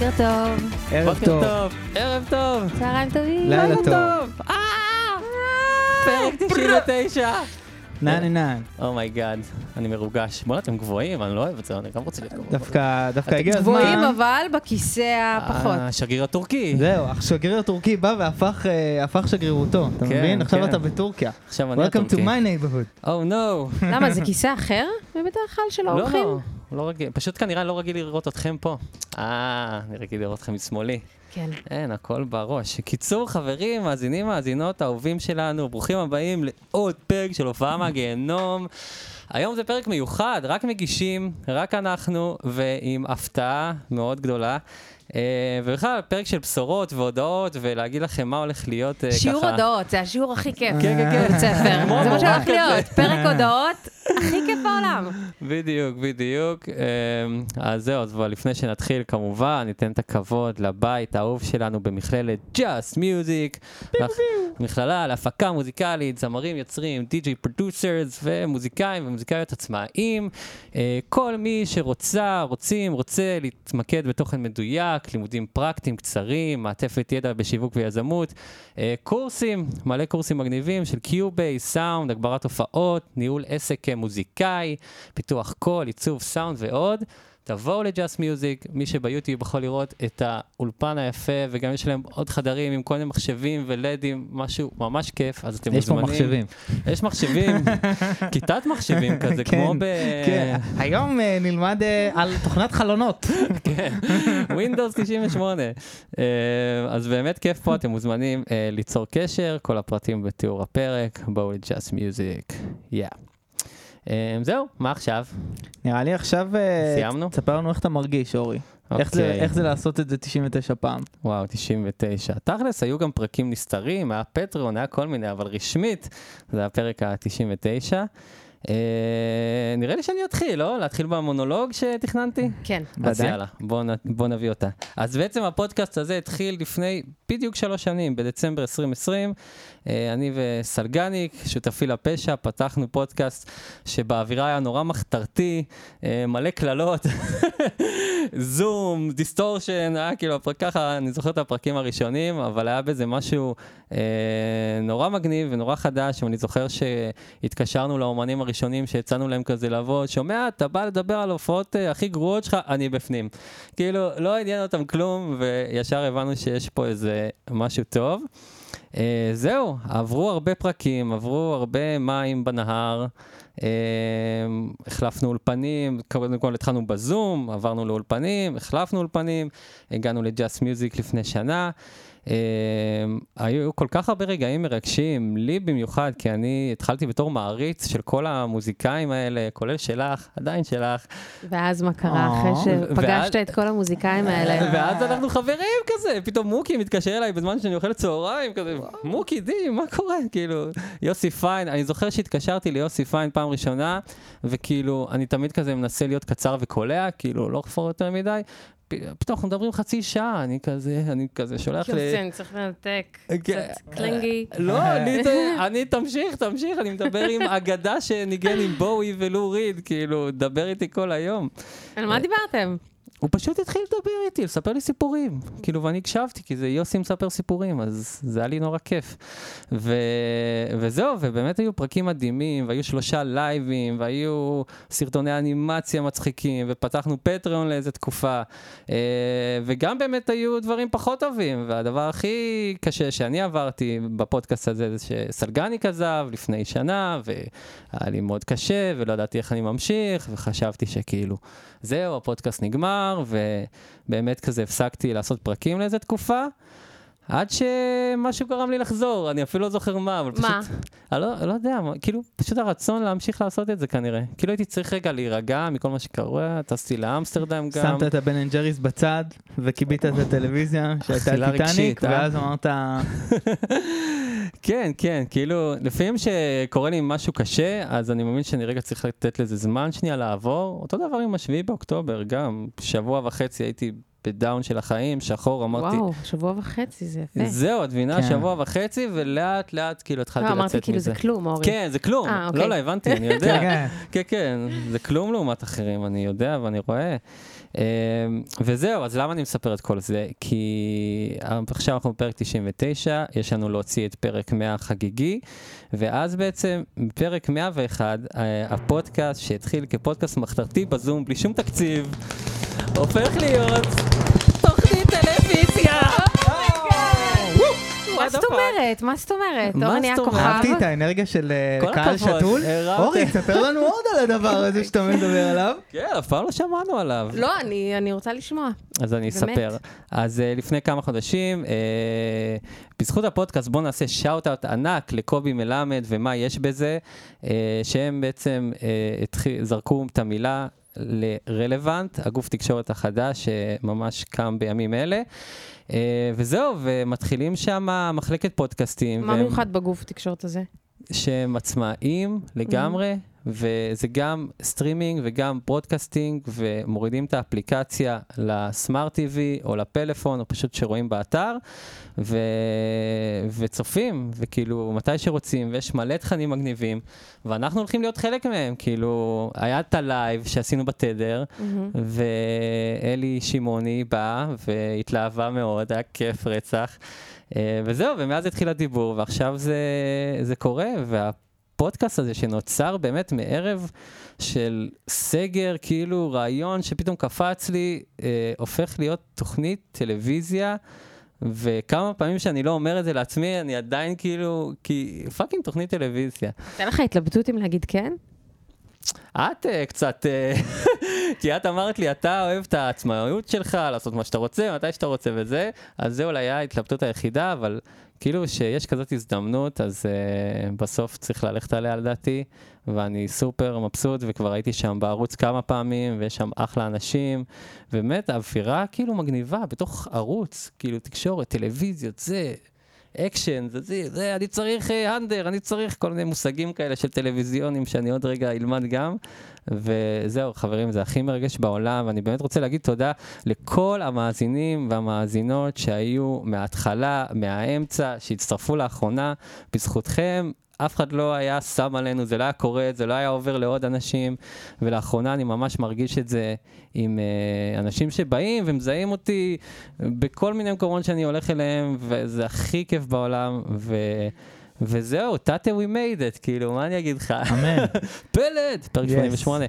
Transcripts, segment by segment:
בוקר טוב. ערב טוב. ערב טוב, צהריים טובים. לילה טוב. אה! פרק 99. נען נען. אומייגאד, אני מרוגש. בוא'נה, אתם גבוהים, אני לא אוהב את זה, אני גם רוצה להיות גבוה. דווקא דווקא אתם הגיע גבוהים הזמן. אבל בכיסא הפחות. אה, השגריר הטורקי. זהו, השגריר הטורקי בא והפך אה, שגרירותו, אתה כן, מבין? עכשיו כן. אתה בטורקיה. עכשיו אני Welcome to הטורקי. my neighborhood. Oh no. למה, זה כיסא אחר בדרך כלל של האורחים? לא, לא רגיל, פשוט כנראה לא רגיל לראות אתכם פה. אה, אני רגיל לראות אתכם משמאלי. כן. אין, הכל בראש. קיצור, חברים, מאזינים, מאזינות, אהובים שלנו, ברוכים הבאים לעוד פרק של הופעה מהגיהנום. היום זה פרק מיוחד, רק מגישים, רק אנחנו, ועם הפתעה מאוד גדולה. אה, ובכלל, פרק של בשורות והודעות, ולהגיד לכם מה הולך להיות אה, ככה. שיעור הודעות, זה השיעור הכי כיף. כן, כן, כן. בבית ספר. זה מה שהולך. להיות, פרק הודעות הכי כיף בעולם. בדיוק, בדיוק. אמ, אז זהו, אז לפני שנתחיל, כמובן, ניתן את הכבוד לבית האהוב שלנו במכללת Just Music. מכללה להפקה מוזיקלית, זמרים, יוצרים, DJ producers ומוזיקאים ומוזיקאיות עצמאיים. אה, כל מי שרוצה, רוצים, רוצה להתמקד בתוכן מדויק, לימודים פרקטיים קצרים, מעטפת ידע בשיווק ויזמות, אה, קורסים, מלא קורסים מגניבים של Cubase, סאונד, הגברת הופעות, ניהול עסק כמוזיקאי, פיתוח קול, עיצוב סאונד ועוד. תבואו ל-Just Music, מי שביוטיוב יכול לראות את האולפן היפה, וגם יש להם עוד חדרים עם כל מיני מחשבים ולדים, משהו ממש כיף, אז אתם יש פה מוזמנים. מחשבים. יש מחשבים, כיתת מחשבים כזה, כן, כמו ב... כן, היום אה, נלמד אה, על תוכנת חלונות. כן, Windows 98. אה, אז באמת כיף פה, אתם מוזמנים ליצור קשר, כל הפרטים בתיאור הפרק, בואו ל-Just Music, יא. אה, זהו, מה עכשיו? נראה לי עכשיו... אה, סיימנו? תספר לנו איך אתה מרגיש, אורי. איך זה- אוקיי. איך זה לעשות את זה 99 פעם. וואו, 99. תכלס, היו גם פרקים נסתרים, היה פטרון, היה כל מיני, אבל רשמית, זה הפרק ה-99. אה, נראה לי שאני אתחיל, לא? להתחיל במונולוג שתכננתי? כן. אז. יאללה, בוא, נ, בוא נביא אותה. אז בעצם הפודקאסט הזה התחיל לפני בדיוק שלוש שנים, בדצמבר 2020. אה, אני וסלגניק, שותפי לפשע, פתחנו פודקאסט שבאווירה היה נורא מחתרתי, אה, מלא קללות, זום, דיסטורשן, היה כאילו הפרק ככה, אני זוכר את הפרקים הראשונים, אבל היה בזה משהו אה, נורא מגניב ונורא חדש, ואני זוכר שהתקשרנו לאומנים הראשונים שהצענו להם כזה לבוא, שומע, אתה בא לדבר על ההופעות אה, הכי גרועות שלך, אני בפנים. כאילו, לא עניין אותם כלום, וישר הבנו שיש פה איזה משהו טוב. Uh, זהו, עברו הרבה פרקים, עברו הרבה מים בנהר, uh, החלפנו אולפנים, קודם כל התחלנו בזום, עברנו לאולפנים, החלפנו אולפנים, הגענו לג'אסט מיוזיק לפני שנה. Uh, היו כל כך הרבה רגעים מרגשים, לי במיוחד, כי אני התחלתי בתור מעריץ של כל המוזיקאים האלה, כולל שלך, עדיין שלך, ואז מה קרה אה, אחרי שפגשת ואז- את כל המוזיקאים האלה? ואז אנחנו חברים כזה, פתאום מוקי מתקשר אליי בזמן שאני אוכל צהריים, כזה, מוקי די, מה קורה? כאילו, יוסי פיין, אני זוכר שהתקשרתי ליוסי פיין פעם ראשונה, וכאילו, אני תמיד כזה מנסה להיות קצר וקולע, כאילו, לא לחפור יותר מדי. פתאום אנחנו מדברים חצי שעה, אני כזה, אני כזה שולח ל... יוסן, צריך לנתק. כן. קצת קלינגי. לא, אני, אני תמשיך, תמשיך, אני מדבר עם אגדה שניגן עם בואי ולו ריד, כאילו, דבר איתי כל היום. על מה דיברתם? הוא פשוט התחיל לדבר איתי, לספר לי סיפורים. כאילו, ואני הקשבתי, כי זה יוסי מספר סיפורים, אז זה היה לי נורא כיף. ו... וזהו, ובאמת היו פרקים מדהימים, והיו שלושה לייבים, והיו סרטוני אנימציה מצחיקים, ופתחנו פטריון לאיזה תקופה. אה, וגם באמת היו דברים פחות טובים, והדבר הכי קשה שאני עברתי בפודקאסט הזה, זה שסלגניק עזב לפני שנה, והיה לי מאוד קשה, ולא ידעתי איך אני ממשיך, וחשבתי שכאילו... זהו, הפודקאסט נגמר, ובאמת כזה הפסקתי לעשות פרקים לאיזה תקופה, עד שמשהו גרם לי לחזור, אני אפילו לא זוכר מה, אבל פשוט... מה? אני לא, לא יודע, מה- כאילו, פשוט הרצון להמשיך לעשות את זה כנראה. כאילו הייתי צריך רגע להירגע מכל מה שקורה, טסתי לאמסטרדם גם. שמת את ה Ben & Jerry's בצד, וכיבית את הטלוויזיה שהייתה טיטניק, רגשית, אה? ואז אמרת, כן, כן, כאילו, לפעמים שקורה לי משהו קשה, אז אני מאמין שאני רגע צריך לתת לזה זמן שנייה לעבור. אותו דבר עם השביעי באוקטובר, גם שבוע וחצי הייתי בדאון של החיים, שחור, אמרתי, וואו, שבוע וחצי, זה יפה. זהו, את מבינה, כן. שבוע וחצי, ולאט לאט כאילו התחלתי לא, לצאת מזה. אמרתי כאילו זה כלום, אורי. כן, זה כלום. אה, אוקיי. לא, לא, הבנתי, אני יודע. כן, כן, כן, זה כלום לעומת אחרים, אני יודע ואני רואה. אמ, וזהו, אז למה אני מספר את כל זה? כי עכשיו אנחנו בפרק 99, יש לנו להוציא את פרק 100 החגיגי, ואז בעצם בפרק 101, אה, הפודקאסט שהתחיל כפודקאסט מחתרתי בזום, בלי שום תקציב, הופך להיות תוכנית טלוויזיה! מה זאת אומרת? מה זאת אומרת? מה אורי נהיה זאת אומרת? כוכב. אהבתי את האנרגיה של אה, קהל שתול. אורי, תספר לנו עוד על הדבר הזה שאתה מדבר עליו. כן, אף פעם לא שמענו עליו. לא, אני אני רוצה לשמוע. אז אני. אספר. אז אה, לפני כמה חודשים, אה, בזכות הפודקאסט בואו נעשה shout-out ענק לקובי מלמד ומה יש בזה, שהם בעצם זרקו את המילה לרלוונט, הגוף תקשורת החדש שממש קם בימים אלה. אה, וזהו, ומתחילים שם מחלקת פודקאסטים. מה והם- מיוחד בגוף התקשורת הזה? שהם עצמאיים לגמרי, וזה גם סטרימינג וגם broadcasting, ומורידים את האפליקציה ל smart TV או לפלאפון, או פשוט שרואים באתר, ו... וצופים, וכאילו, מתי שרוצים, ויש מלא תכנים מגניבים, ואנחנו הולכים להיות חלק מהם, כאילו, היה את הלייב שעשינו בתדר, מהמם. ואלי שמעוני באה והתלהבה מאוד, היה כיף רצח. אה, וזהו, ומאז התחיל הדיבור, ועכשיו זה, זה קורה, והפודקאסט הזה שנוצר באמת מערב של סגר, כאילו רעיון שפתאום קפץ לי, אה, הופך להיות תוכנית טלוויזיה. וכמה פעמים שאני לא אומר את זה לעצמי, אני עדיין כאילו, כי fucking תוכנית טלוויזיה. הייתה לך התלבטות אם להגיד כן? את uh, קצת, אה, כי את אמרת לי, אתה אוהב את העצמאות שלך, לעשות מה שאתה רוצה, מתי שאתה רוצה וזה, אז זה אולי היה ההתלבטות היחידה, אבל כאילו שיש כזאת הזדמנות, אז uh, בסוף צריך ללכת עליה לדעתי, ואני סופר מבסוט, וכבר הייתי שם בערוץ כמה פעמים, ויש שם אחלה אנשים, ובאמת האווירה כאילו מגניבה בתוך ערוץ, כאילו תקשורת, טלוויזיות, זה. אקשן, זה, זה, זה, אני צריך אה, אנדר, אני צריך כל מיני מושגים כאלה של טלוויזיונים שאני עוד רגע אלמד גם. וזהו, חברים, זה הכי מרגש בעולם, ואני באמת רוצה להגיד תודה לכל המאזינים והמאזינות שהיו מההתחלה, מהאמצע, שהצטרפו לאחרונה. בזכותכם, אף אחד לא היה שם עלינו, זה לא היה קורה, זה לא היה עובר לעוד אנשים, ולאחרונה אני ממש מרגיש את זה עם אה, אנשים שבאים ומזהים אותי בכל מיני מקומות שאני הולך אליהם, וזה הכי כיף בעולם, ו... וזהו, תתה we made it, כאילו, מה אני אגיד לך? אמן. פלד, פרק Yes. 88.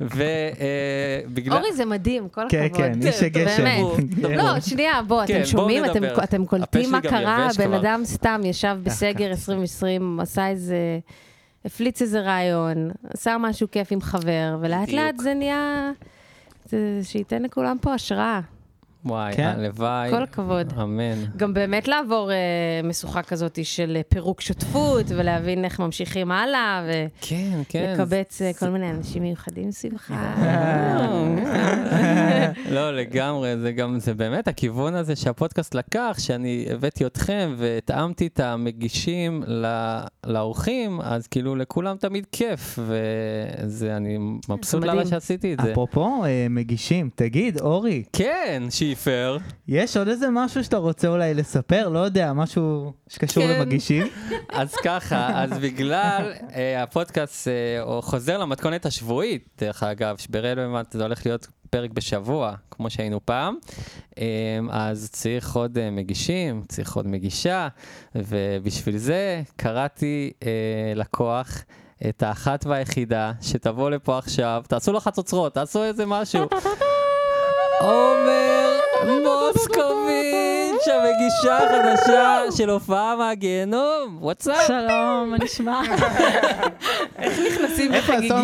ובגלל... אורי, זה מדהים, כל כן, הכבוד. כן, איש הגשם. לא, שנייה, בוא, כן, אתם בואו שומעים? אתם- קולטים מה קרה? בן. אדם סתם ישב בסגר ככה. 2020, עשה איזה... הפליץ איזה רעיון, עשה משהו כיף עם חבר, ולאט. לאט זה נהיה... שייתן לכולם פה השראה. וואי, כן. הלוואי. כל הכבוד. אמן. גם באמת לעבור אה, משוכה כזאת של אה, פירוק שותפות, ולהבין איך ממשיכים הלאה, כן, כן. ולקבץ אה, כל מיני אנשים מיוחדים סביבך. לא, לגמרי, זה גם, זה באמת הכיוון הזה שהפודקאסט לקח, שאני הבאתי אתכם והתאמתי את המגישים ל- לאורחים, אז כאילו לכולם תמיד כיף, וזה, אני מבסוט מדהים. למה שעשיתי את זה. אפרופו אה, מגישים, תגיד, אורי, כן, שיפר. יש עוד איזה משהו שאתה רוצה אולי לספר? לא יודע, משהו שקשור כן. למגישים? אז ככה, אז בגלל אה, הפודקאסט אה, חוזר למתכונת השבועית, דרך אגב, שברלוונט זה הולך להיות פרק בשבוע, כמו שהיינו פעם, אה, אז צריך עוד מגישים, צריך עוד מגישה, ובשביל זה קראתי אה, לקוח. את האחת והיחידה שתבוא לפה עכשיו, תעשו לו חצוצרות, תעשו איזה משהו. עומר Moscovici! מוסקוביץ', המגישה החדשה של הופעה מהגיהנום, וואטסאפ. שלום, מה נשמע? איך נכנסים של אני לא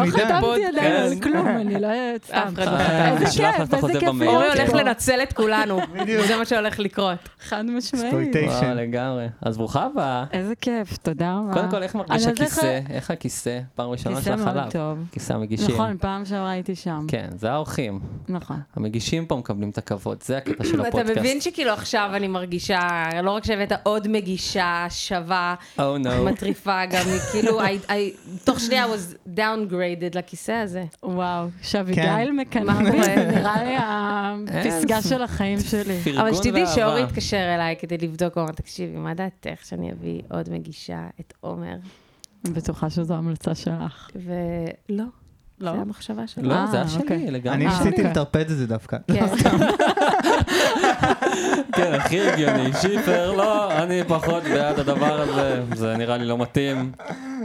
המידע? חתמתי עדיין על כן. כלום, אני לא סתם. אף אחד לא אה, חתם. איזה כיף, איזה כיף. אורי הולך. לנצל את כולנו. זה מה שהולך לקרות. חד משמעית. וואו, לגמרי. אז ברוכה הבאה. איזה כיף, תודה רבה. קודם כל, איך מרגיש הכיסא? איך הכיסא? פעם ראשונה כיסא שלך מאוד עליו. טוב. כיסא המגישים. נכון, פעם שעברה הייתי שם. כן, זה האורחים. נכון. המגישים פה מקבלים את הכבוד, זה הקטע של אתה הפודקאסט. מבין שכאילו עכשיו אני מרגישה, לא רק שהבאת עוד מגישה שווה, Oh no. מטריפה, גם כאילו, הי- I, תוך שנייה was downgraded לכיסא הזה. וואו, שאביגיל מקנאה קורה? זה נראה לי הפסגה של החיים שלי. אבל שתדעי. שאורי התקשר אליי כדי לבדוק, הוא אמר, תקשיבי, מה דעתך שאני אביא עוד מגישה, את עומר? אני בטוחה שזו המלצה שלך. ולא, לא? זה המחשבה שלי. לא, זה היה אה, שלי אוקיי. לגמרי. אני אה, ניסיתי אוקיי. לטרפד את זה דווקא. כן. כן, הכי הגיוני. שיפר, לא, אני פחות בעד הדבר הזה, זה נראה לי לא מתאים.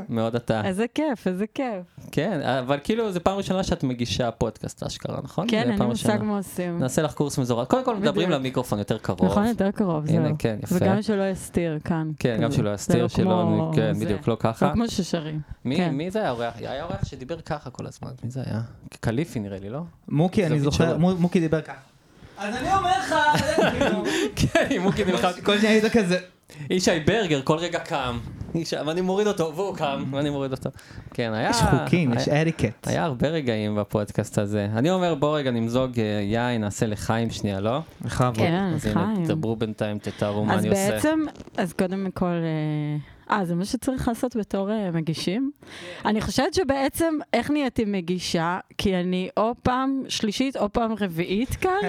מאוד אתה. איזה כיף, איזה כיף. כן, אבל כאילו, זו פעם ראשונה שאת מגישה פודקאסט אשכרה, נכון? כן, אין לי מושג. מה עושים. נעשה לך קורס מזורז. קודם כל מדברים. למיקרופון יותר קרוב. נכון, יותר קרוב, הנה, זהו. כן, יפה. וגם שלא יסתיר כאן. כן, גם. שלא זה יסתיר, לא שלא, כן. בדיוק, לא ככה. לא כמו ששרים. מי כן. מי זה היה האורח? היה אורח שדיבר ככה כל הזמן, מי זה היה? קליפי נראה לי, לא? מוקי, אני זוכר, מוקי דיבר ככה. אז אני אומר לך, כאילו, כן, מוקי נלחם. כל שניה היית כזה, ישי ברגר כל רגע קם, ישי- ואני מוריד אותו, והוא קם, ואני מוריד אותו. כן, היה... יש חוקים, יש אריקט. היה הרבה רגעים בפודקאסט הזה. אני אומר, בוא רגע נמזוג אה, יין, נעשה לחיים שנייה, לא? בכבוד. כן, אז הנה, חיים. תדברו בינתיים, תתארו מה אז אני עושה. בעצם, אז קודם כל, אה, אה, זה מה שצריך לעשות בתור אה, מגישים? אני חושבת שבעצם, איך נהייתי מגישה? כי אני או פעם שלישית או פעם רביעית כאן.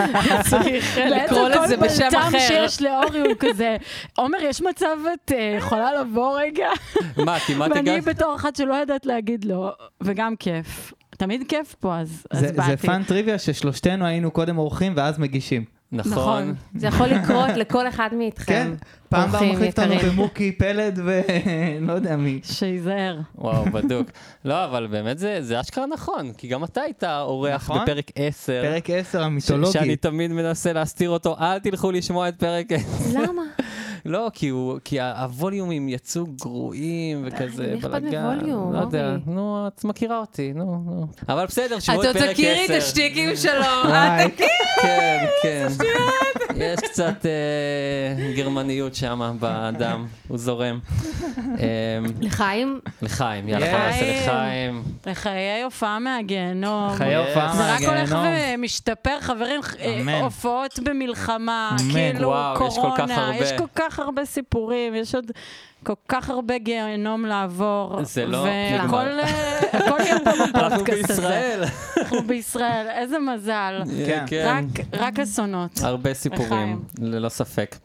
צריך לקרוא לזה בשם בעצם כל אחר. בלטם שיש לאורי הוא כזה, עומר, יש מצב את אה, יכולה לבוא רגע? מה, כמעט ואני הגעת? בתור אחת שלא יודעת להגיד לא, וגם כיף. תמיד כיף פה, אז אז זה באתי. זה פאן טריוויה ששלושתנו היינו קודם אורחים ואז מגישים. נכון. נכון. זה יכול לקרות לכל אחד כן, מאיתכם. פעם באה מחליף אותנו. במוקי פלד ולא יודע מי. שייזהר. וואו, בדוק. לא, אבל באמת זה, זה אשכרה נכון, כי גם אתה היית אורח נכון. בפרק 10. פרק 10 ש- שאני המיתולוגי. תמיד מנסה להסתיר אותו, אל תלכו לשמוע את פרק 10. למה? לא, כי, הוא, כי הווליומים יצאו גרועים וכזה בלאגן. לא יודע, אורי? נו, את מכירה אותי, נו, נו. אבל בסדר, שמעו את את פרק 10. עוד תכירי את השטיקים שלו. וואי, כן, כן. יש קצת אה, גרמניות שם בדם, הוא זורם. אה, לחיים, לחיים, יאללה, בוא נעשה לחיים. לחיים. לחיי הופעה מהגיהנום. חיי הופעה זה רק הולך מהגיהנום. ומשתפר, חברים, אה, אמן. הופעות במלחמה. כאילו וואו, יש כל כך כך הרבה סיפורים, יש עוד כל כך הרבה גיהנום לעבור. זה לא והכל. אה, הכל יהיה פה בפודקאסט הזה. בישראל. אנחנו בישראל, איזה מזל. כן. כן. רק- רק אסונות. הרבה סיפורים. ללא ספק.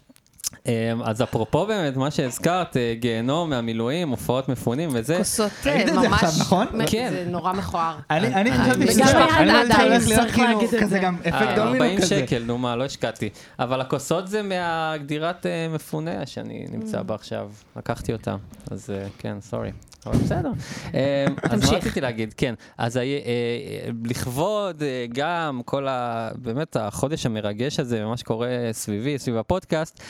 אמ, אז אפרופו באמת, מה שהזכרת, אה, גיהנום מהמילואים, הופעות מפונים וזה, כוסות זה ממש... נכון? כן. זה נורא מכוער. אני אני אני- חשבתי שזה- עדיין, שהולך להיות כאילו כזה זה. גם אפקט אה, דומינו 40 כזה. שקל, נו מה, לא השקעתי. אבל הכוסות זה מהגדירת אה, מפונה שאני נמצא בה עכשיו, לקחתי אותה. אז אה, כן, סורי. אבל בסדר. אה, אז מה. רציתי להגיד? כן, אז אה, אה, לכבוד אה, גם כל ה... באמת החודש המרגש הזה, ומה שקורה סביבי, סביב הפודקאסט,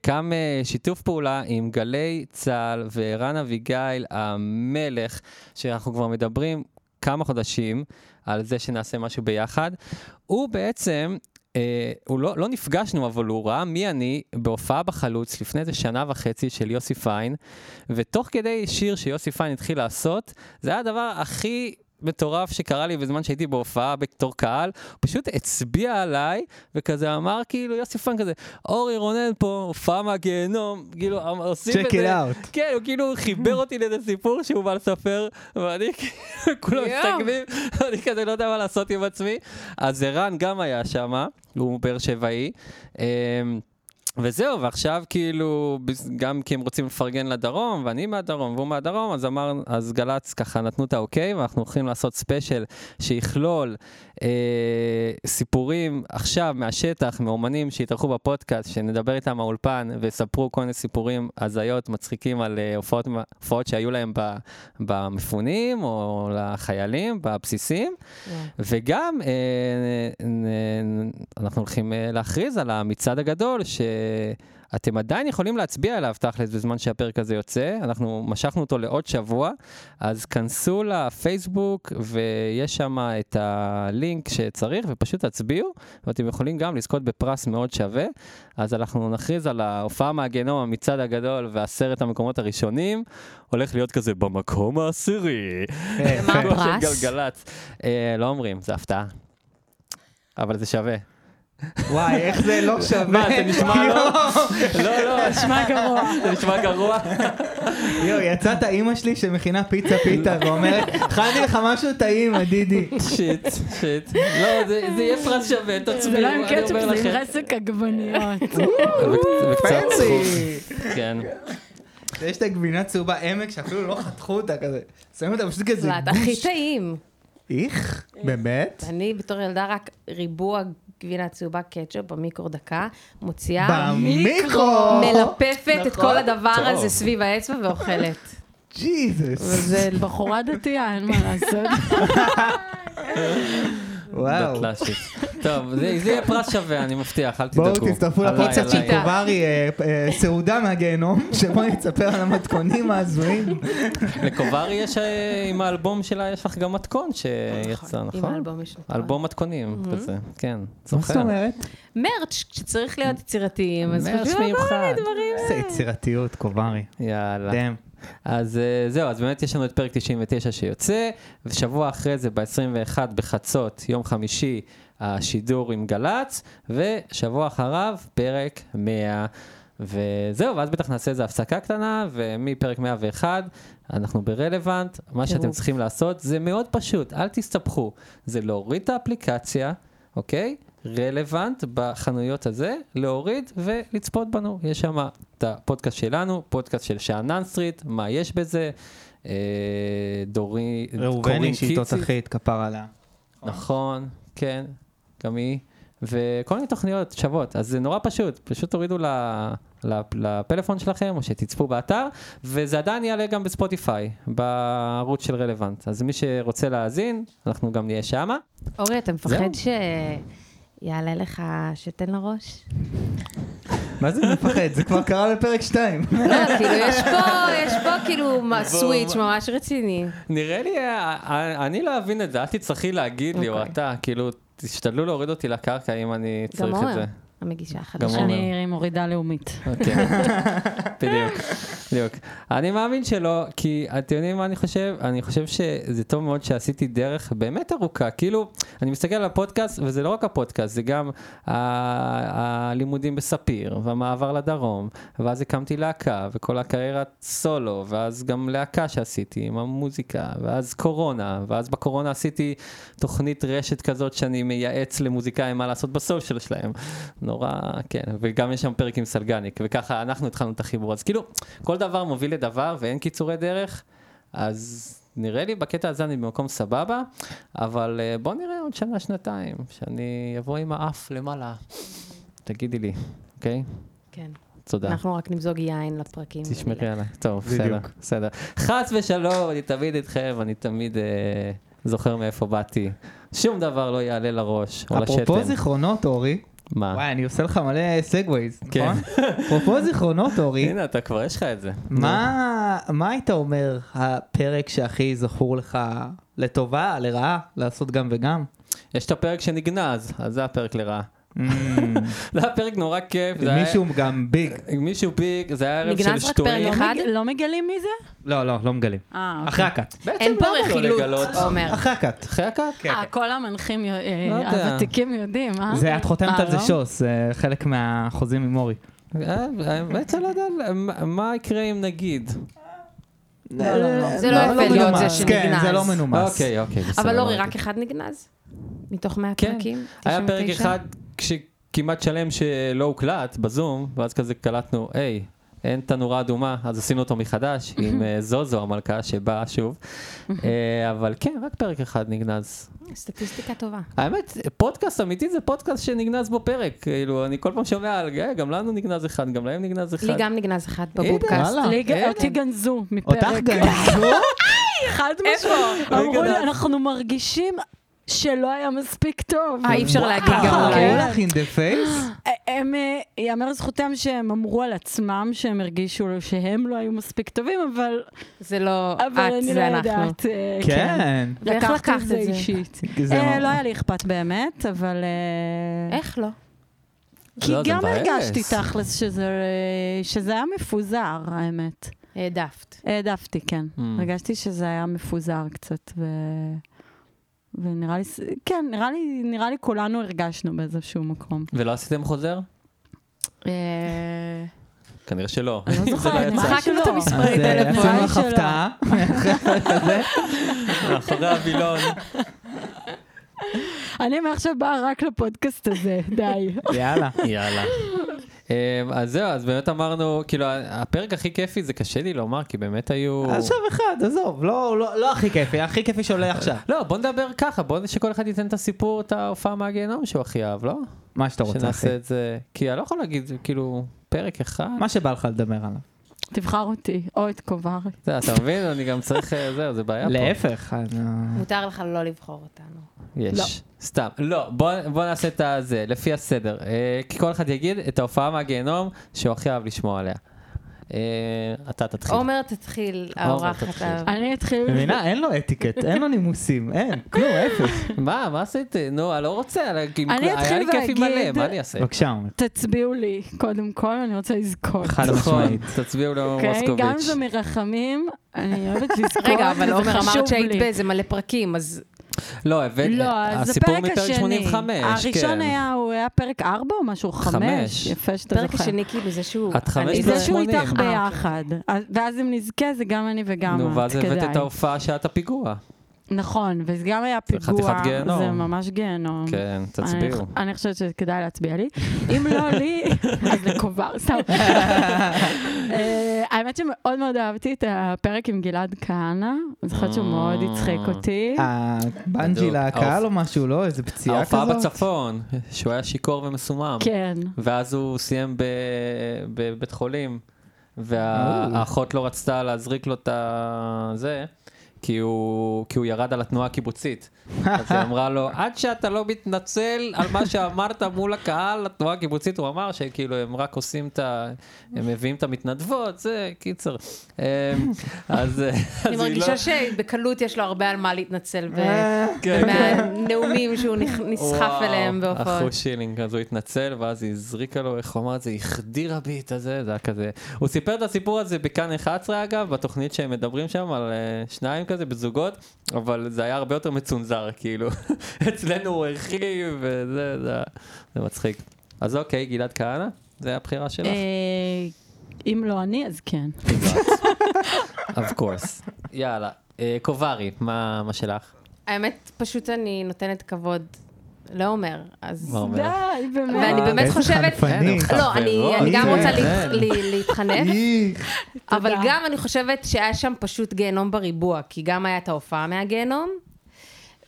קם שיתוף פעולה עם גלי צה"ל וערן אביגיל המלך, שאנחנו כבר מדברים כמה חודשים על זה שנעשה משהו ביחד. הוא בעצם, הוא לא, לא נפגשנו, אבל הוא ראה מי אני בהופעה בחלוץ לפני איזה שנה וחצי של יוסי פיין, ותוך כדי שיר שיוסי פיין התחיל לעשות, זה היה הדבר הכי... מטורף שקרה לי בזמן שהייתי בהופעה בתור קהל, הוא פשוט הצביע עליי וכזה אמר כאילו יוסי פיין כזה אורי רונן פה הופעה מהגיהנום כאילו עושים Check את זה it out. כן, הוא כאילו חיבר אותי לאיזה סיפור שהוא בא לספר, ואני כאילו, כולם. מסתכלים, אני כזה לא יודע מה לעשות עם עצמי. אז ערן גם היה שם, הוא באר שבעי. וזהו, ועכשיו כאילו, גם כי הם רוצים לפרגן לדרום, ואני מהדרום והוא מהדרום, אז אמר, אז גל"צ ככה נתנו את האוקיי, ואנחנו הולכים לעשות ספיישל שיכלול אה, סיפורים עכשיו מהשטח, מאומנים שהתארחו בפודקאסט, שנדבר איתם מהאולפן ויספרו כל מיני סיפורים הזיות, מצחיקים על אה, הופעות, הופעות שהיו להם ב, במפונים או לחיילים בבסיסים. וגם אה, נ- נ- אנחנו הולכים אה, להכריז על המצעד הגדול, שאתם עדיין יכולים להצביע עליו תכלס בזמן שהפרק הזה יוצא. אנחנו משכנו אותו לעוד שבוע, אז כנסו לפייסבוק ויש שם את הלינק שצריך, ופשוט תצביעו, ואתם יכולים גם לזכות בפרס מאוד שווה. אז אנחנו נכריז על ההופעה מהגיהנום, המצעד הגדול ועשרת המקומות הראשונים, הולך להיות כזה במקום העשירי. מה הפרס? גלגלצ. אה, לא אומרים, זה הפתעה. אבל זה שווה. וואי, איך זה לא שווה. מה, זה נשמע לא? לא, לא, נשמע גרוע. זה נשמע גרוע. יואו, יצאת אימא שלי שמכינה פיצה פיתה ואומרת, הכנתי לך משהו טעים, דידי. שיט, שיט. לא, זה זה יהיה פרס שווה, זה תצביעו, לא עם אני אומר זה עם לכם. רסק עגבניות. וקצ- וקצת פנסי. זכות. כן. יש את הגבינה צהובה עמק שאפילו לא חתכו אותה כזה. שמים אותה פשוט כזה פלט, הכי טעים. איך? באמת? אני בתור ילדה רק ריבוע גבינה צהובה קטשופ במיקרו דקה, מוציאה, במיקרו! מלפפת את נכון. כל הדבר טוב. הזה סביב האצבע ואוכלת. ג'יזוס. וזה בחורה דתייה, אין מה לעשות. וואו. דתל"שית. טוב, זה זה יהיה פרס שווה, אני מבטיח, אל תדאגו. בואו תצטרפו לפודקאסט של. קוברי, אה, אה, סעודה מהגיהנום, שבו אני אספר על המתכונים ההזויים. לקוברי יש, אה, עם האלבום שלה, יש לך גם מתכון שיצא, עם נכון? האלבום יש נכון. אלבום מתכונים כזה, כן, מה. זאת אומרת? מרץ', כשצריך להיות יצירתיים, אז חושבים על כל מיוחד. מיני דברים. איזה יצירתיות, קוברי. יאללה. אז אה, זהו, אז באמת יש לנו את פרק 99 שיוצא, ושבוע אחרי זה, ב-21 בחצות, יום חמישי, השידור עם גל"צ, ושבוע אחריו, פרק 100. וזהו, ואז בטח נעשה איזו הפסקה קטנה, ומפרק 101, אנחנו ברלוונט. מה שאתם. צריכים לעשות זה מאוד פשוט, אל תסתבכו. זה להוריד את האפליקציה, אוקיי? רלוונט בחנויות הזה, להוריד ולצפות בנו. יש שם את הפודקאסט שלנו, פודקאסט של שאנן סטריט, מה יש בזה? אה, דורי, ראובני שהיא. תותחית, כפר עליה. נכון, כן, גם היא. וכל מיני תוכניות שוות, אז זה נורא פשוט, פשוט תורידו ל, ל, לפלאפון שלכם או שתצפו באתר, וזה עדיין יעלה גם בספוטיפיי, בערוץ של רלוונט. אז מי שרוצה להאזין, אנחנו גם נהיה שמה. אורי, אתה מפחד. שיעלה לך שתן לראש? מה זה מפחד? זה כבר קרה בפרק 2. לא, כאילו, יש פה, יש פה כאילו מה- סוויץ' ממש רציני. נראה לי, אה, אה, אני לא אבין את זה, אל תצטרכי להגיד לי, או אוקיי. אתה, כאילו, תשתדלו להוריד אותי לקרקע אם אני צריך את זה. המגישה החדשה. אני מורידה לאומית. אוקיי, בדיוק, בדיוק. אני מאמין שלא, כי אתם יודעים מה אני חושב? אני חושב שזה טוב מאוד שעשיתי דרך באמת ארוכה. כאילו, אני מסתכל על הפודקאסט, וזה לא רק הפודקאסט, זה גם הלימודים בספיר, והמעבר לדרום, ואז הקמתי להקה, וכל הקריירת סולו, ואז גם להקה שעשיתי עם המוזיקה, ואז קורונה, ואז בקורונה עשיתי תוכנית רשת כזאת שאני מייעץ למוזיקאים מה לעשות בסושיאל שלהם. נורא, כן, וגם יש שם פרק עם סלגניק, וככה אנחנו התחלנו את החיבור. אז כאילו, כל דבר מוביל לדבר ואין קיצורי דרך, אז נראה לי בקטע הזה אני במקום סבבה, אבל אה, בוא נראה עוד שנה, שנתיים, שאני אבוא עם האף למעלה. תגידי לי, אוקיי? כן. תודה. אנחנו רק נמזוג יין לפרקים. תשמרי עליי. טוב, בסדר. בסדר. חס ושלום, אני תמיד איתכם, אני תמיד אה, זוכר מאיפה באתי. שום דבר לא יעלה לראש או לשתן. אפרופו זיכרונות, אורי, מה? וואי, אני עושה לך מלא סגווייז, כן. נכון? אפרופו זיכרונות, אורי, הנה, אתה כבר יש לך את זה. מה מה היית אומר הפרק שהכי זכור לך לטובה, לרעה, לעשות גם וגם? יש את הפרק שנגנז, אז זה הפרק לרעה. זה היה פרק נורא כיף. מישהו גם ביג. מישהו ביג, זה היה ערב של נגנז רק שטויים. פרק לא אחד? מג- לא מגלים מי זה? לא, לא, לא מגלים. אה, אוקיי. אחרי הקאט. אין פה לא רכילות? עומר. אחרי הקאט. אחרי הקאט? כן, אה, כן. כל המנחים אה, לא. הוותיקים יודעים, אה? זה, את חותמת על זה לא? שוס, זה חלק מהחוזים עם מורי. האמת שאני לא יודע מה- יקרה אם נגיד. זה לא יפה להיות זה מנומס. כן, שנגנז. זה לא מנומס. אוקיי, אוקיי, בסדר. אבל אורי. רק אחד נגנז? מתוך 100 כן. פרקים? היה פרק 99? אחד כמעט שלם שלא הוקלט בזום, ואז כזה קלטנו, היי, אין תנורה אדומה, אז עשינו אותו מחדש עם אה, זוזו המלכה שבאה שוב. אה, אבל כן, רק פרק אחד נגנז. סטטיסטיקה טובה. האמת, פודקאסט אמיתי זה פודקאסט שנגנז בו פרק. כאילו, אני כל פעם שומע על, "אה, גם לנו נגנז אחד, גם להם נגנז אחד. לי גם נגנז אחד בבובקאסט. אותי גנזו אותך מפרק. גנזו? חד משמעית. איפה? אמרו לי? אנחנו מרגישים שלא היה מספיק טוב. אה, אי אפשר להגיד גם אולי. אמרו לך in the face? הם, אה, ייאמר לזכותם שהם אמרו על עצמם שהם הרגישו שהם לא היו מספיק טובים, אבל זה לא אבל את, אני לא זה אנחנו. יודעת. אה, כן. ואיך לקחת את זה זה? אישית. זה אה, לא היה לי אכפת באמת, אבל... איך לא? כי לא, זה גם. הרגשתי תכלס שזה, שזה היה מפוזר, האמת. העדפת. העדפתי, כן. Mm. הרגשתי שזה היה מפוזר קצת, ו... ונראה לי, כן, נראה לי, נראה לי כולנו הרגשנו באיזשהו מקום. ולא עשיתם חוזר? אה, כנראה שלא. אני לא זוכרת, לא. לי מחקנו את. המספרי אז אה, טלפון. עשינו לך. הפתעה. מאחורי הווילון. אני מעכשיו באה רק לפודקאסט הזה, די. יאללה. יאללה. אמ, אז זהו, אז באמת אמרנו, כאילו, הפרק הכי כיפי זה קשה לי לומר, כי באמת היו... עכשיו אחד, עזוב, לא לא- לא הכי כיפי, הכי כיפי שעולה עכשיו. לא, בוא נדבר ככה, בוא שכל אחד ייתן את הסיפור, את ההופעה מהגיהנום שהוא הכי אהב, לא? מה שאתה רוצה, אחי. שנעשה את זה, כי אני לא יכול להגיד, כאילו, פרק אחד. מה שבא לך לדבר עליו. תבחר אותי, או את קוברי. זה, אתה מבין? אני גם צריך, אה, זהו, זה בעיה פה. להפך. אני- מותר לך לא לבחור אותנו. יש. סתם. לא, בוא, נעשה את הזה, לפי הסדר. אה, כי כל אחד יגיד את ההופעה מהגיהנום שהוא הכי אהב לשמוע עליה. אה, אתה תתחיל. עומר תתחיל, האורחת. אני אתחיל... מבינה? אין לו אתיקט, אין לו נימוסים, אין, כלום, אפס. מה, מה עשיתי? נו, אני לא רוצה, אני היה לי כיף עם מלא, מה אני אעשה? בבקשה, עומר. תצביעו לי, קודם כל, אני רוצה לזכות. חד נכון, משמעית. תצביעו לעומר אוקיי? גם אם מוסקוביץ'. זה מרחמים, אני אוהבת לזכות, רגע, אבל עומר אמרת שהיית לי. באיזה מלא פרקים, אז לא, הבאת, לא, הסיפור פרק מפרק השני. 85, כן. הראשון היה, הוא היה פרק 4 או משהו? חמש. 5. יפה שאתה זוכר. הפרק השני כאילו זה שהוא... את חמש אני- פלוס זה שהוא 80. איתך אה, ביחד. אז- ואז אם נזכה, זה גם אני וגם נו, את, ואז הבאת. את ההופעה שאת הפיגוע. נכון, וזה גם היה זה פיגוע. זה ממש גיהנום. כן, אני- תצביעו. אני חושבת שכדאי להצביע לי. אם לא לי, אז לקובר, סתם. אה, האמת שמאוד מאוד אהבתי את הפרק עם גלעד כהנא. אני זוכרת שהוא מאוד הצחיק אותי. הבנג'י. לקהל או משהו, לא? איזה פציעה כזאת? ההופעה בצפון, שהוא היה שיכור ומסומם. כן. ואז הוא סיים בבית חולים, והאחות לא רצתה להזריק לו את זה, כי הוא, כי הוא ירד על התנועה הקיבוצית. אז היא אמרה לו, עד שאתה לא מתנצל על מה שאמרת מול הקהל, התנועה הקיבוצית, הוא אמר שכאילו הם רק עושים את ה... הם מביאים את המתנדבות, זה קיצר. אמ, אז... אני אז היא מרגישה לא- שבקלות יש לו הרבה על מה להתנצל ב- אה, כן, כן. מהנאומים שהוא נסחף אליהם בהופעות. אחוז שילינג, אז הוא התנצל, ואז היא הזריקה לו, איך הוא אמר את זה, החדירה בי את הזה, זה היה כזה. הוא סיפר את הסיפור הזה בכאן 11 אגב, בתוכנית שהם מדברים שם על אה, שניים כזה, בזוגות, אבל זה היה הרבה יותר מצונזר, כאילו. אצלנו הוא הרחיב, וזה, זה, זה מצחיק. אז אוקיי, גלעד כהנא, זה הבחירה שלך? אה, אם לא אני, אז כן. of course. יאללה. אה, קוברי, מה מה שלך? האמת, פשוט אני נותנת כבוד אז... מה אומר? די, באמת. ואני אה, באמת חושבת... כן, לא, אני גם כן, רוצה כן. להת- לה- להתחנף. אבל. גם אני חושבת שהיה שם פשוט גיהנום בריבוע, כי גם היה את ההופעה מהגיהנום,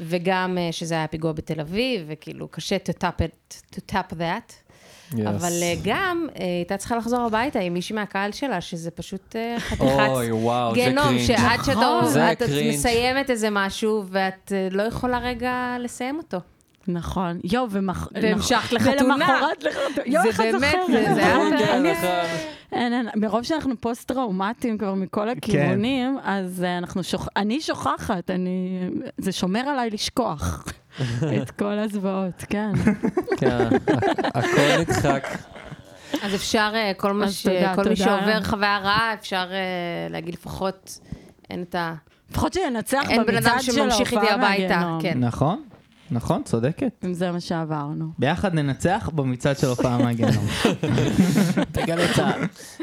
וגם אה, שזה היה פיגוע בתל אביב, וכאילו קשה to tap it, to tap that. Yes. אבל אה, גם אה, הייתה צריכה לחזור הביתה עם מישהי מהקהל שלה, שזה פשוט אה, חתיכת אוי, וואו, זה גיהנום. שעד שאתה נכון. זה את. מסיימת איזה משהו, ואת לא יכולה רגע לסיים אותו. נכון. יואו, ומח... והמשכת נכון. לחתונה. ולמחרת לחתונה. יואו, זה איך את באמת, זוכרת? זה- כן, אני- נכון. מרוב שאנחנו פוסט-טראומטיים כבר מכל הכיוונים, אז אנחנו שוכ... אני שוכחת, אני... זה שומר עליי לשכוח את כל הזוועות, כן. כן, הכל נדחק. אז אפשר, אה, כל, מה ש... כל מי. שעובר חוויה רעה, אפשר אה, להגיד לפחות, אין את ה... לפחות שינצח אין בן אדם במצעד של שממשיך איתי ההופעה הביתה, מהגיהנום. כן. נכון, נכון, צודקת. אם זה מה שעברנו. ביחד ננצח במצעד של הופעה מהגיהנום. בגלי צה"ל.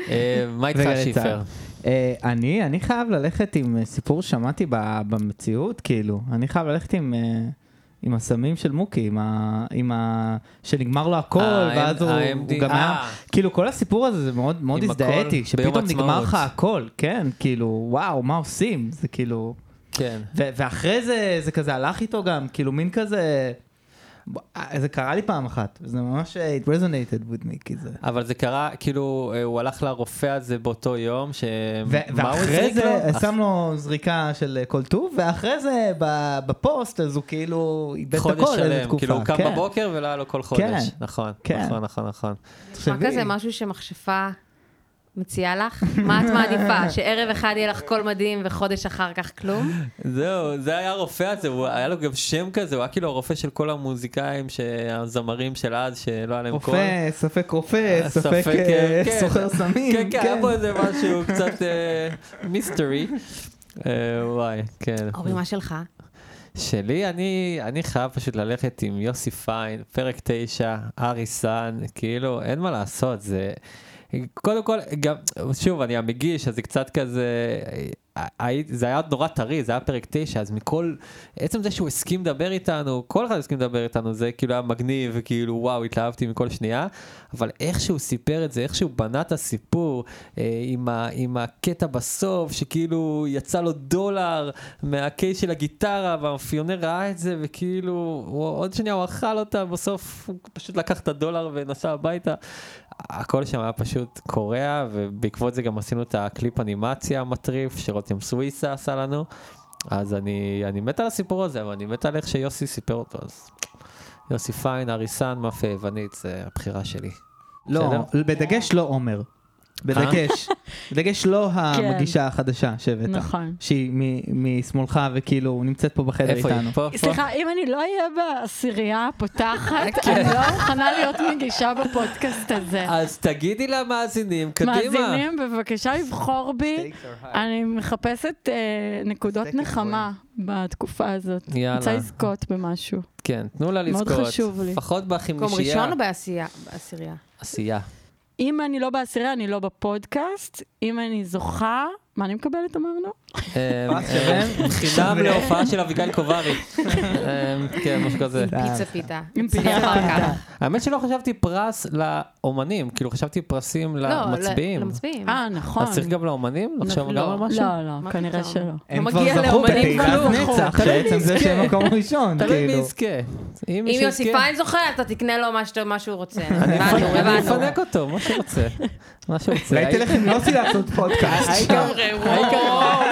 אה, מה איתך שיפר? צה"ל. אה, אני, אני חייב ללכת עם סיפור ששמעתי ב- במציאות, כאילו. אני חייב ללכת עם... עם הסמים של מוקי, עם ה... עם ה... שנגמר לו הכל, ואז הוא, הוא גם היה... אה. כאילו, כל הסיפור הזה, זה מאוד, מאוד הזדהיתי, שפתאום נגמר. לך הכל, כן, כאילו, וואו, מה עושים? זה כאילו... כן. ואחרי זה, זה כזה הלך איתו גם, כאילו, מין כזה... אה, זה קרה לי פעם אחת, זה ממש, אה, it resonated with me, כי זה... אבל זה קרה, כאילו, אה, הוא הלך לרופא הזה באותו יום, ש... ואחרי זה, לו? שם לו זריקה של כל טוב, ואחרי זה, בפוסט, אז הוא כאילו איבד את הכל איזה שלם, תקופה. כאילו הוא קם כן. בבוקר ולא היה לו כל חודש. כן. נכון, כן. נכון, נכון, נכון. תחשבי. כזה, משהו שמכשפה מציעה לך? מה את מעדיפה? שערב אחד יהיה לך קול מדהים וחודש אחר כך כלום? זהו, זה היה הרופא הזה, הוא היה לו גם שם כזה, הוא היה כאילו הרופא של כל המוזיקאים, הזמרים של אז, שלא היה להם קול. רופא, ספק רופא, אה, ספק ספק, אה, כן. סוחר סמים. כן, כן, היה פה איזה משהו קצת מיסטרי. וואי, כן. אורי, מה שלך? שלי, אני, אני חייב פשוט ללכת עם יוסי פיין, פרק 9, ארי סאן, כאילו, אין מה לעשות, זה... קודם כל, גם, שוב, אני המגיש, אז זה קצת כזה, זה היה נורא טרי, זה היה פרק 9, אז מכל, עצם זה שהוא הסכים לדבר איתנו, כל אחד הסכים לדבר איתנו, זה כאילו היה מגניב, וכאילו וואו, התלהבתי מכל שנייה, אבל איך שהוא סיפר את זה, איך שהוא בנה את הסיפור, אה, עם, ה, עם הקטע בסוף, שכאילו יצא לו דולר מהקייס של הגיטרה, והמאפיונר ראה את זה, וכאילו, הוא, עוד שנייה הוא אכל אותה, בסוף הוא פשוט לקח את הדולר ונסע הביתה. הכל שם היה פשוט קורע, ובעקבות זה גם עשינו את הקליפ אנימציה המטריף, שרותם סוויסה עשה לנו. אז אני, אני מת על הסיפור הזה, אבל אני מת על איך שיוסי סיפר אותו, אז יוסי פיין, אריסן, מאפה יוונית, זה הבחירה שלי. לא, בסדר? בדגש לא עומר. בדגש. בדגש לא המגישה החדשה שהבאת. נכון. שהיא משמאלך וכאילו נמצאת פה בחדר איפה איתנו. סליחה, אם אני לא אהיה בעשירייה הפותחת, אני לא מוכנה להיות מגישה בפודקאסט הזה. אז תגידי למאזינים, קדימה. מאזינים, בבקשה לבחור בי. אני מחפשת אה, נקודות נחמה בתקופה הזאת. יאללה. רוצה לזכות במשהו. כן, תנו לה מאוד לזכות. חשוב לי. לפחות מקום בחמישייה. ראשון או בעשייה? בעשירייה? עשייה. אם אני לא בעשירייה, אני לא בפודקאסט. אם אני זוכה, מה אני מקבלת, אמרנו? אה, אה? חינם. להופעה של אביגיל קוברי. אה, כן, משהו כזה. פיצה פיתה. האמת שלא חשבתי פרס לאומנים, כאילו חשבתי פרסים לא, למצביעים. למצביעים. אה, נכון. אז צריך גם לאומנים? לחשוב גם על לא. משהו? לא, לא, כנראה? שלא. הם לא כבר מגיע זכו לאומנים בתהילת כלום. נצח, בעצם זה שהם. מקום ראשון, תלוי מי כאילו. יזכה. אם יוסי פיין זוכר, אתה תקנה לו מה שהוא רוצה. אני אפנק- אותו, מה שהוא רוצה. מה שהוא רוצה. אולי תלך עם יוסי לעשות פודקאסט. לגמרי, וואו.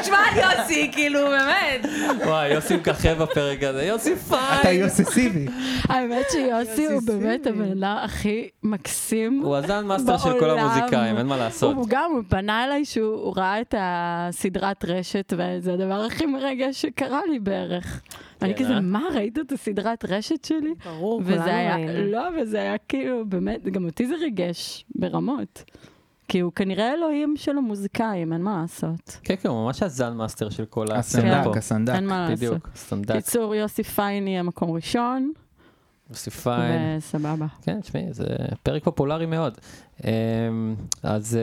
נשמע על יוסי, כאילו, באמת. וואי, יוסי מככב בפרק הזה. יוסי פיין. אתה אובססיבי. האמת שיוסי הוא באמת. הבן אדם הכי מקסים. הוא ה Zen master של כל בעולם. המוזיקאים, אין מה לעשות. הוא גם, הוא פנה אליי שהוא הוא ראה את הסדרת רשת, וזה הדבר הכי מרגש שקרה לי בערך. אני כן, כזה, אה? מה, ראית את הסדרת רשת שלי? ברור, כולנו ראינו. לא, וזה היה כאילו, באמת, גם אותי זה ריגש ברמות. כי הוא כנראה אלוהים של המוזיקאים, אין מה לעשות. כן, כן, הוא ממש ה Zen master של כל הסצנה פה. הסנדק, הסנדק. אין מה לעשות. בדיוק, סנדק. קיצור, יוסי פיין יהיה מקום ראשון, יוסי פיין. וסבבה. כן, תשמעי, זה פרק פופולרי מאוד. אמ, אז אה,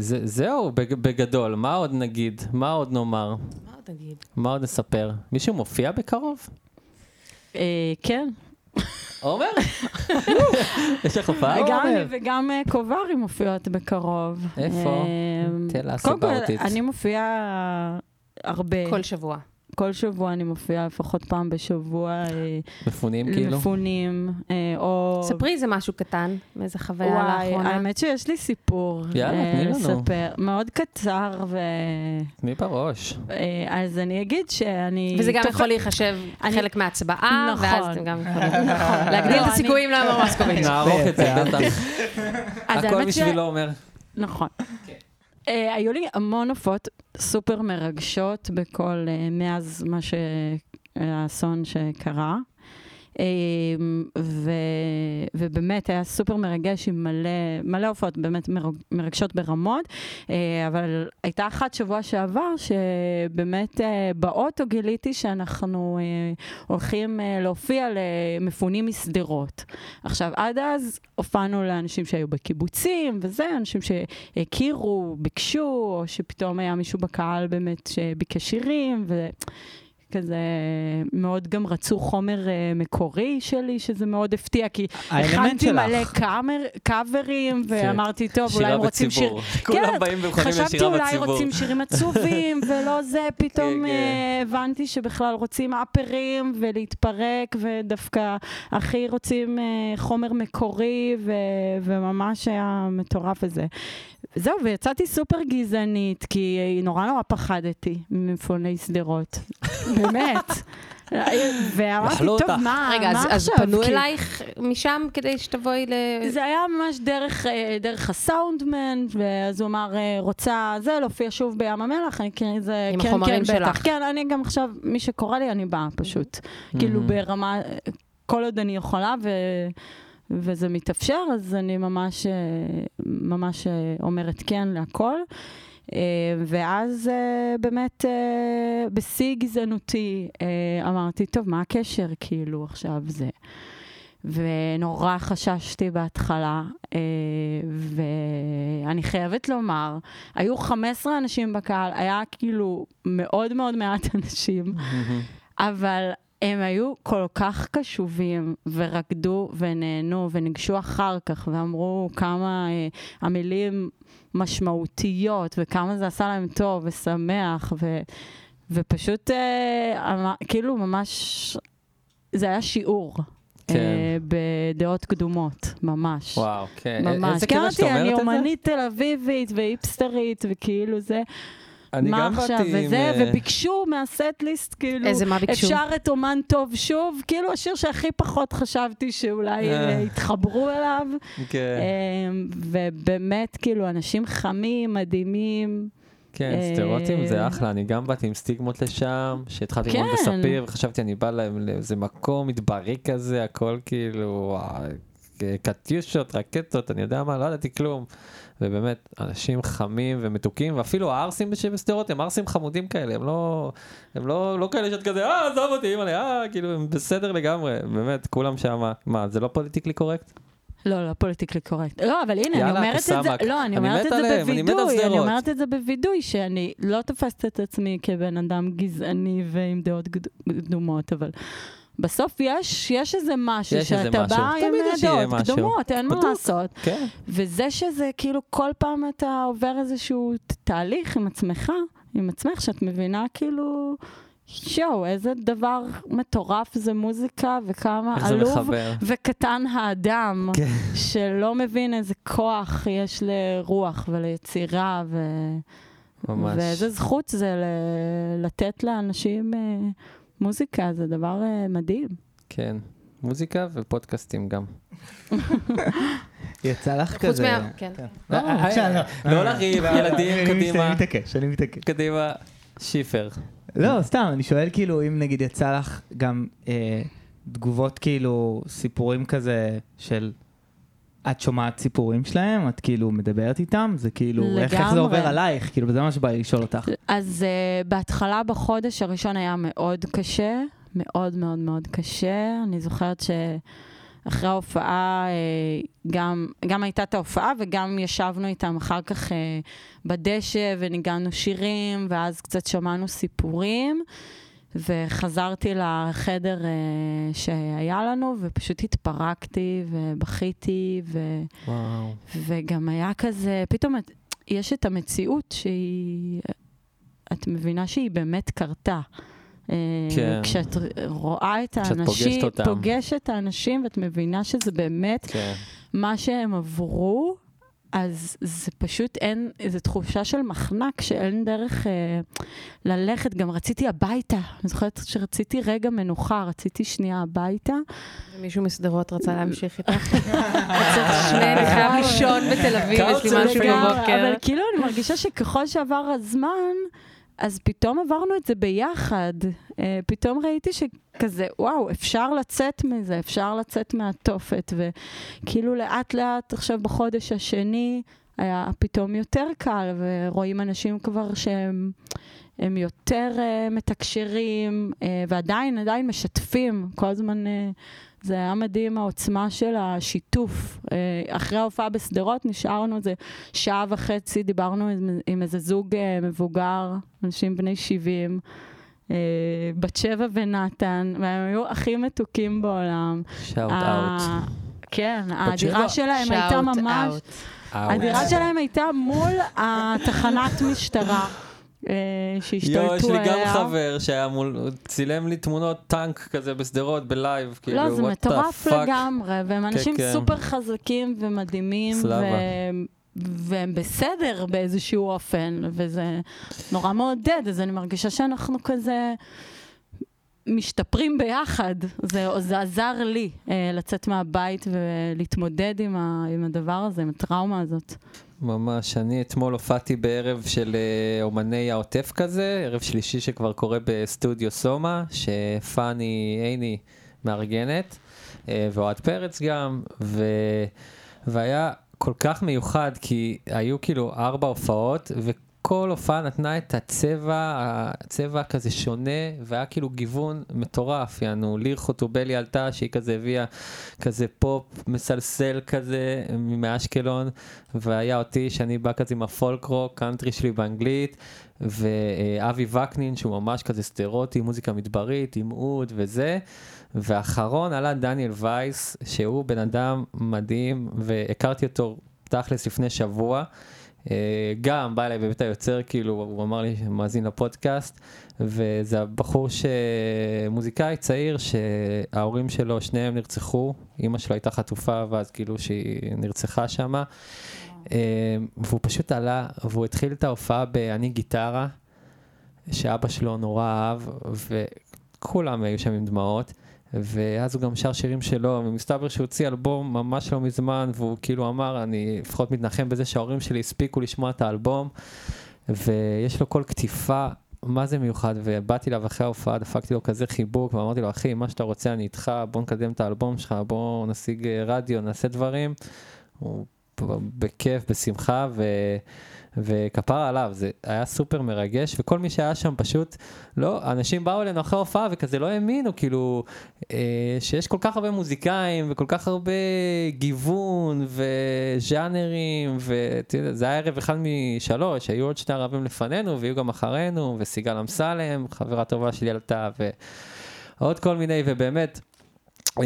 זה- זהו, בג- בגדול, מה עוד נגיד? מה עוד נאמר? מה עוד נגיד? מה עוד נספר? מישהו מופיע בקרוב? אה, כן, עומר? יש לך הופעה? גם? אני וגם אה, קוברי מופיעות בקרוב. איפה? אה, תל us קודם כל. אני מופיעה הרבה. כל שבוע. כל שבוע אני מופיעה לפחות פעם בשבוע. אה, מפונים כאילו? מפונים, אה, או... ספרי איזה משהו קטן, מאיזה חוויה וואי, לאחרונה. האמת שיש לי סיפור. יאללה, אה, תני לנו. לספר. מאוד קצר, ו... מי בראש? אז אני אגיד שאני... וזה גם יכול להיחשב אני- חלק מההצבעה, נכון. ואז אתם גם יכולים להגדיל לא, את הסיכויים לעומר מסקוביץ'. נערוך את זה, בטח. הכל בשבילו אומר. נכון. אה, היו לי המון הופעות סופר מרגשות בכל, אה, מאז מה ש... האסון שקרה. אה, ו, ובאמת היה סופר מרגש עם מלא, מלא הופעות באמת מרג, מרגשות ברמות, אה, אבל הייתה אחת שבוע שעבר שבאמת אה, באוטו גיליתי שאנחנו אה, הולכים להופיע למפונים משדרות. עכשיו, עד אז הופענו לאנשים שהיו בקיבוצים וזה, אנשים שהכירו, ביקשו, או שפתאום היה מישהו בקהל באמת שביקש שירים, וכזה מאוד גם רצו חומר אה, מקורי שלי, שזה מאוד הפתיע, כי הכנתי מלא. קאמר, קאברים, ואמרתי, טוב, אולי הם רוצים שיר... בציבור. כולם באים ומוכנים חשבתי לשירה אולי בציבור. רוצים שירים עצובים, ולא זה, פתאום כן, כן. אה, הבנתי שבכלל רוצים אפרים ולהתפרק, ודווקא הכי רוצים אה, חומר מקורי, ו- וממש היה מטורף וזה. זהו, ויצאתי סופר גזענית, כי אה, נורא נורא פחדתי ממפוני שדרות. באמת. ואמרתי, טוב, אותך." מה, רגע, אז- מה אז עכשיו? פנו כי- אלייך משם כדי שתבואי ל... זה היה ממש דרך, אה, דרך הסאונדמן, ואז הוא אמר, אה, רוצה זה, להופיע שוב בים המלח, אני כן, זה, עם כן, החומרים כן, בטח. שלך. כן, אני גם עכשיו, מי שקורא לי, אני באה פשוט. כאילו ברמה, כל עוד אני יכולה, ו... וזה מתאפשר, אז אני ממש, אה, ממש אה, אומרת כן להכל. אה, ואז באמת בשיא גזענותי אמרתי, טוב, מה הקשר כאילו עכשיו זה? ונורא חששתי בהתחלה, ואני חייבת לומר, היו 15 אנשים בקהל, היה כאילו מאוד מאוד מעט אנשים, אבל הם היו כל כך קשובים, ורקדו ונהנו, וניגשו אחר כך, ואמרו כמה אה, המילים משמעותיות, וכמה זה עשה להם טוב ושמח, ו, ופשוט אה, אמר, כאילו ממש, זה היה שיעור. כן. אה, בדעות קדומות, ממש. וואו, כן. ממש. איזה כי כיף שאת אמרתי, אני אומרת את זה. אומנית תל אביבית והיפסטרית, וכאילו זה, אני מה גם עכשיו, באתי עם... וזה, אה, וביקשו מהסט ליסט, כאילו, איזה מה ביקשו? אפשר את אומן טוב שוב, כאילו השיר שהכי פחות חשבתי שאולי אה. אה, יתחברו אליו, כן, ובאמת, כאילו, אנשים חמים, מדהימים. כן, סטריאוטים זה אחלה, אני גם באתי עם סטיגמות לשם, שהתחלתי ללמוד כן. בספיר, וחשבתי אני בא לאיזה מקום מדברי כזה, הכל כאילו, קטיושות, רקטות, אני יודע מה, לא ידעתי כלום. ובאמת, אנשים חמים ומתוקים, ואפילו הערסים שבשדרות הם ערסים חמודים כאלה, הם לא, הם לא, לא כאלה שאת כזה, אה, עזוב אותי, אימא'לה, אה, כאילו, הם בסדר לגמרי, באמת, כולם שם, מה, זה לא politically correct? לא, לא politically correct. לא, אבל הנה, יאללה, אני אומרת את זה. לא, אני אני אומרת את זה בווידוי, אני. אומרת את זה בווידוי, שאני לא תופסת את עצמי כבן אדם גזעני ועם דעות קד- קדומות, אבל בסוף יש, יש איזה משהו, יש איזה שאתה משהו. בא עם יש יהיה דעות משהו. קדומות, אין מה בדוק. לעשות. כן. וזה שזה כאילו כל פעם אתה עובר איזשהו תהליך עם עצמך, עם עצמך, שאת מבינה כאילו, שואו, איזה דבר מטורף זה מוזיקה, וכמה עלוב. וקטן האדם, כן. שלא מבין איזה כוח יש לרוח וליצירה, ו... ממש. ואיזה זכות זה ל... לתת לאנשים אה, מוזיקה, זה דבר אה, מדהים. כן. מוזיקה ופודקאסטים גם. יצא לך חוץ כזה... מה... כן. לא, אה, עכשיו לא. לא לריב, לא, ילדים, אני קדימה. מתעקש, אני מתעקש. קדימה, שיפר. לא, סתם, אני שואל כאילו, אם נגיד יצא לך גם אה, תגובות כאילו, סיפורים כזה של... את שומעת סיפורים שלהם? את כאילו מדברת איתם? זה כאילו, איך, איך זה לגמרי. עובר עלייך? כאילו, זה מה שבא לי לשאול אותך. אז uh, בהתחלה בחודש הראשון היה מאוד קשה, מאוד מאוד מאוד קשה. אני זוכרת שאחרי ההופעה, uh, גם, גם הייתה את ההופעה וגם ישבנו איתם אחר כך uh, בדשא וניגענו שירים, ואז קצת שמענו סיפורים. וחזרתי לחדר uh, שהיה לנו, ופשוט התפרקתי ובכיתי, ו... וואו. וגם היה כזה, פתאום את, יש את המציאות שהיא, את מבינה שהיא באמת קרתה. אה, כן. כשאת רואה את כשאת פוגשת האנשים, אותם. פוגשת את האנשים ואת מבינה שזה באמת כן. מה שהם עברו, אז זה פשוט אין, זו תחושה של מחנק שאין דרך אה, ללכת. גם רציתי הביתה, אני זוכרת שרציתי רגע מנוחה, רציתי שנייה הביתה. מישהו משדרות רצה להמשיך איתך. צריך שני, אני חייב לישון בתל אביב, יש לי משהו בבוקר. אבל כאילו אני מרגישה שככל שעבר הזמן, אז פתאום עברנו את זה ביחד. אה, פתאום ראיתי שכזה, וואו, אפשר לצאת מזה, אפשר לצאת מהתופת. וכאילו לאט לאט, עכשיו בחודש השני, היה פתאום יותר קל, ורואים אנשים כבר שהם... הם יותר uh, מתקשרים, uh, ועדיין, עדיין משתפים. כל הזמן, uh, זה היה מדהים העוצמה של השיתוף. Uh, אחרי ההופעה בשדרות נשארנו איזה שעה וחצי, דיברנו עם, עם איזה זוג uh, מבוגר, אנשים בני 70, uh, בת שבע ונתן, והם היו הכי מתוקים בעולם. שאוט אאוט. כן, שבע? הדירה שלהם הייתה ממש... out. הדירה שלהם הייתה מול התחנת משטרה. אה, שהשתלטו יואו, יש לי גם עליה. חבר שהיה מול, צילם לי תמונות טנק כזה בשדרות בלייב, כאילו, לא, זה מטורף. לגמרי, והם אנשים כן. סופר חזקים ומדהימים, סלאבה. והם בסדר באיזשהו אופן, וזה נורא מעודד, אז אני מרגישה שאנחנו כזה משתפרים ביחד. זה, זה עזר לי אה, לצאת מהבית ולהתמודד עם, ה, עם הדבר הזה, עם הטראומה הזאת. ממש, אני אתמול הופעתי בערב של אה, אומני העוטף כזה, ערב שלישי שכבר קורה בסטודיו סומה, שפאני עיני מארגנת, אה, ואוהד פרץ גם, ו... והיה כל כך מיוחד, כי היו כאילו ארבע הופעות, ו... כל הופעה נתנה את הצבע, הצבע כזה שונה, והיה כאילו גיוון מטורף, יענו, ליר חוטובלי עלתה, שהיא כזה הביאה כזה פופ מסלסל כזה מאשקלון, והיה אותי, שאני בא כזה עם הפולק רוק, קאנטרי שלי באנגלית, ואבי וקנין, שהוא ממש כזה שדרותי, מוזיקה מדברית, עם אוד וזה. ואחרון עלה דניאל וייס, שהוא בן אדם מדהים, והכרתי אותו תכלס לפני שבוע. אה, גם בא אליי בבית היוצר, כאילו, הוא אמר לי, מאזין לפודקאסט, וזה הבחור שמוזיקאי צעיר, שההורים שלו, שניהם נרצחו, אימא שלו הייתה חטופה, ואז כאילו שהיא נרצחה שמה. אה, והוא פשוט עלה, והוא התחיל את ההופעה ב"אני גיטרה", שאבא שלו נורא אהב, וכולם היו שם עם דמעות. ואז הוא גם שר שירים שלו, ומסתבר שהוא הוציא אלבום ממש לא מזמן, והוא כאילו אמר, אני לפחות מתנחם בזה שההורים שלי הספיקו לשמוע את האלבום, ויש לו קול קטיפה, מה זה מיוחד, ובאתי אליו אחרי ההופעה, דפקתי לו כזה חיבוק, ואמרתי לו, אחי, מה שאתה רוצה אני איתך, בוא נקדם את האלבום שלך, בוא נשיג אה, רדיו, נעשה דברים. הוא בכיף, בשמחה, ו... וכפרה עליו, זה היה סופר מרגש, וכל מי שהיה שם פשוט, לא, אנשים באו אלינו אחרי הופעה וכזה לא האמינו, כאילו, אה, שיש כל כך הרבה מוזיקאים וכל כך הרבה גיוון וז'אנרים, וזה היה ערב אחד משלוש, היו עוד שני ערבים לפנינו ויהיו גם אחרינו, וסיגל אמסלם, חברה טובה שלי עלתה, ועוד כל מיני, ובאמת,